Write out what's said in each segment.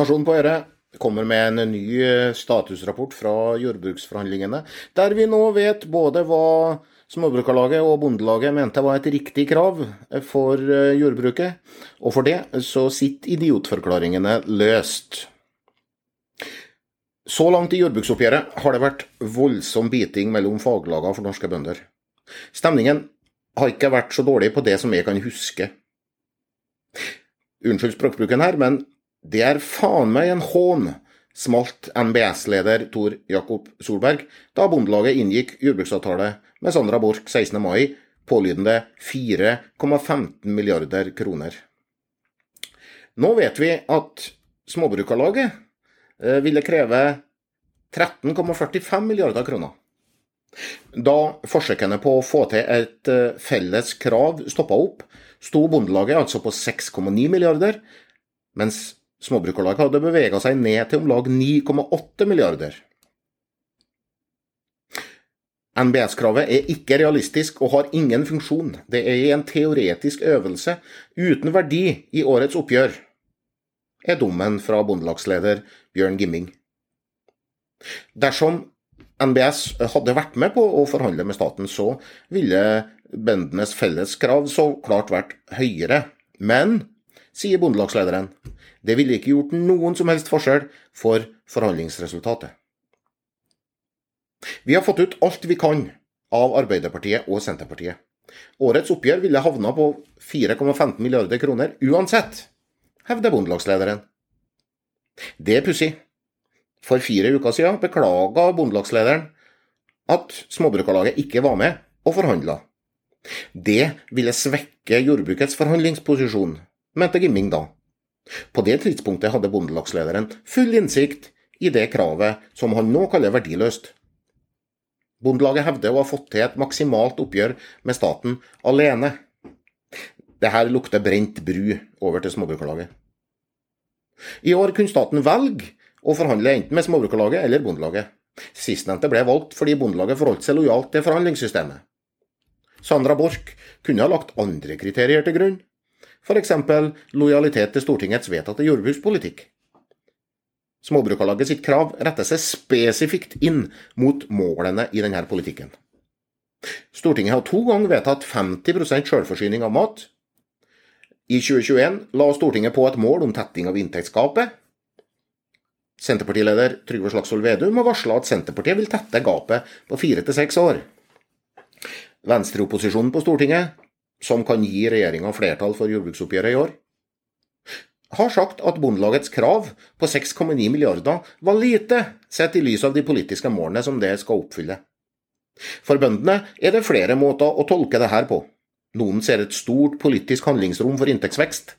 Nasjonen på Øre kommer med en ny eh, statusrapport fra jordbruksforhandlingene, der vi nå vet både hva Småbrukarlaget og Bondelaget mente var et riktig krav for eh, jordbruket, og for det så sitter idiotforklaringene løst. Så langt i jordbruksoppgjøret har det vært voldsom biting mellom faglagene for norske bønder. Stemningen har ikke vært så dårlig på det som jeg kan huske. Unnskyld språkbruken her, men det er faen meg en hån, smalt NBS-leder Tor Jakob Solberg da Bondelaget inngikk jordbruksavtale med Sandra Borch 16. mai, pålydende 4,15 milliarder kroner. Nå vet vi at Småbrukarlaget eh, ville kreve 13,45 milliarder kroner. Da forsøkene på å få til et eh, felles krav stoppa opp, sto Bondelaget altså på 6,9 milliarder, mens Småbrukarlaget hadde bevega seg ned til om lag 9,8 milliarder. NBS-kravet er ikke realistisk og har ingen funksjon. Det er en teoretisk øvelse uten verdi i årets oppgjør, er dommen fra bondelagsleder Bjørn Gimming. Dersom NBS hadde vært med på å forhandle med staten, så ville bøndenes felleskrav så klart vært høyere. Men, sier bondelagslederen, det ville ikke gjort noen som helst forskjell for forhandlingsresultatet. Vi har fått ut alt vi kan av Arbeiderpartiet og Senterpartiet. Årets oppgjør ville havna på 4,15 milliarder kroner uansett, hevder bondelagslederen. Det er pussig. For fire uker siden beklaga bondelagslederen at Småbrukarlaget ikke var med og forhandla. Det ville svekke jordbrukets forhandlingsposisjon, mente Gimming da. På det tidspunktet hadde bondelagslederen full innsikt i det kravet som han nå kaller verdiløst. Bondelaget hevder å ha fått til et maksimalt oppgjør med staten alene. Det her lukter brent bru over til Småbrukarlaget. I år kunne staten velge å forhandle enten med Småbrukarlaget eller Bondelaget. Sistnevnte ble valgt fordi Bondelaget forholdt seg lojalt til forhandlingssystemet. Sandra Borch kunne ha lagt andre kriterier til grunn, f.eks. lojalitet til Stortingets vedtatte jordbrukspolitikk. Småbrukarlaget sitt krav retter seg spesifikt inn mot målene i denne politikken. Stortinget har to ganger vedtatt 50% selvforsyning av mat. I 2021 la Stortinget på et mål om tetting av inntektsgapet. Senterpartileder Trygve Slagsvold Vedum har varsla at Senterpartiet vil tette gapet på fire til seks år. Venstreopposisjonen på Stortinget, som kan gi regjeringa flertall for jordbruksoppgjøret i år, har sagt at Bondelagets krav på 6,9 milliarder var lite, sett i lys av de politiske målene som det skal oppfylle. For bøndene er det flere måter å tolke det her på. Noen ser et stort politisk handlingsrom for inntektsvekst.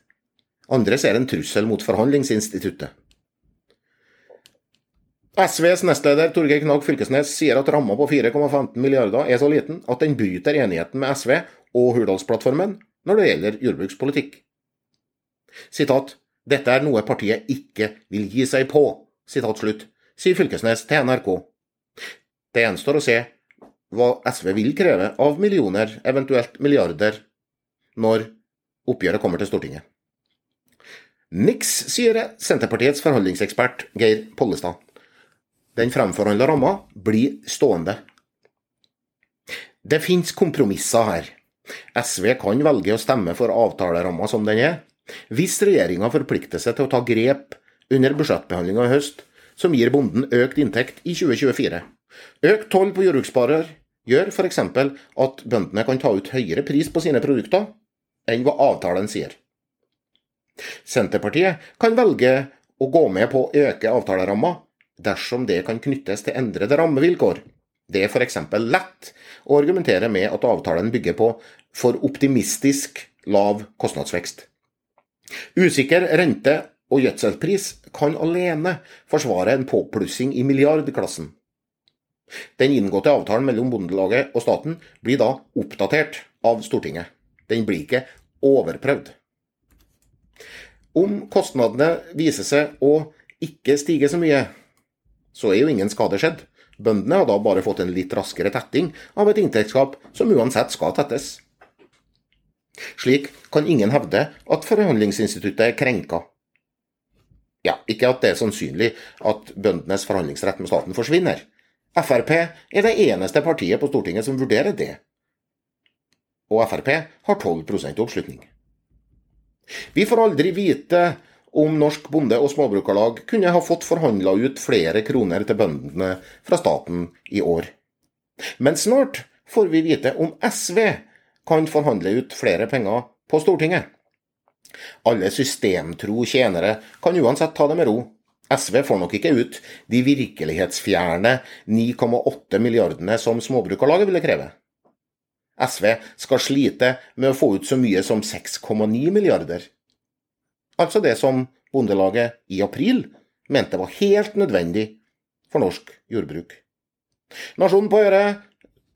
Andre ser en trussel mot forhandlingsinstituttet. SVs nestleder Torgeir Knag Fylkesnes sier at ramma på 4,15 milliarder er så liten at den bryter enigheten med SV og Hurdalsplattformen når det gjelder jordbrukspolitikk. Sitat dette er noe partiet ikke vil gi seg på, sitat slutt, sier Fylkesnes til NRK. Det gjenstår å se hva SV vil kreve av millioner, eventuelt milliarder, når oppgjøret kommer til Stortinget. Niks, sier Senterpartiets forhandlingsekspert Geir Pollestad. Den fremforhandla ramma blir stående. Det finnes kompromisser her. SV kan velge å stemme for avtaleramma som den er, hvis regjeringa forplikter seg til å ta grep under budsjettbehandlinga i høst som gir bonden økt inntekt i 2024. Økt toll på jordbruksvarer gjør f.eks. at bøndene kan ta ut høyere pris på sine produkter enn hva avtalen sier. Senterpartiet kan velge å gå med på å øke avtaleramma dersom det kan knyttes til endrede rammevilkår. Det er f.eks. lett å argumentere med at avtalen bygger på for optimistisk lav kostnadsvekst. Usikker rente og gjødselpris kan alene forsvare en påplussing i milliardklassen. Den inngåtte avtalen mellom Bondelaget og staten blir da oppdatert av Stortinget. Den blir ikke overprøvd. Om kostnadene viser seg å ikke stige så mye, så er jo ingen skade skjedd. Bøndene har da bare fått en litt raskere tetting av et inntektsgap som uansett skal tettes. Slik kan ingen hevde at forhandlingsinstituttet er krenka. Ja, ikke at det er sannsynlig at bøndenes forhandlingsrett med staten forsvinner. Frp er det eneste partiet på Stortinget som vurderer det. Og Frp har 12% oppslutning. Vi får aldri vite om Norsk Bonde- og Småbrukarlag kunne ha fått forhandla ut flere kroner til bøndene fra staten i år. Men snart får vi vite om SV kan forhandle ut flere penger på Stortinget. Alle systemtro tjenere kan uansett ta det med ro. SV får nok ikke ut de virkelighetsfjerne 9,8 milliardene som Småbrukarlaget ville kreve. SV skal slite med å få ut så mye som 6,9 milliarder. Altså det som Bondelaget i april mente var helt nødvendig for norsk jordbruk. Nasjonen på øret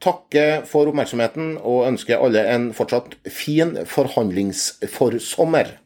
takker for oppmerksomheten og ønsker alle en fortsatt fin forhandlingsforsommer.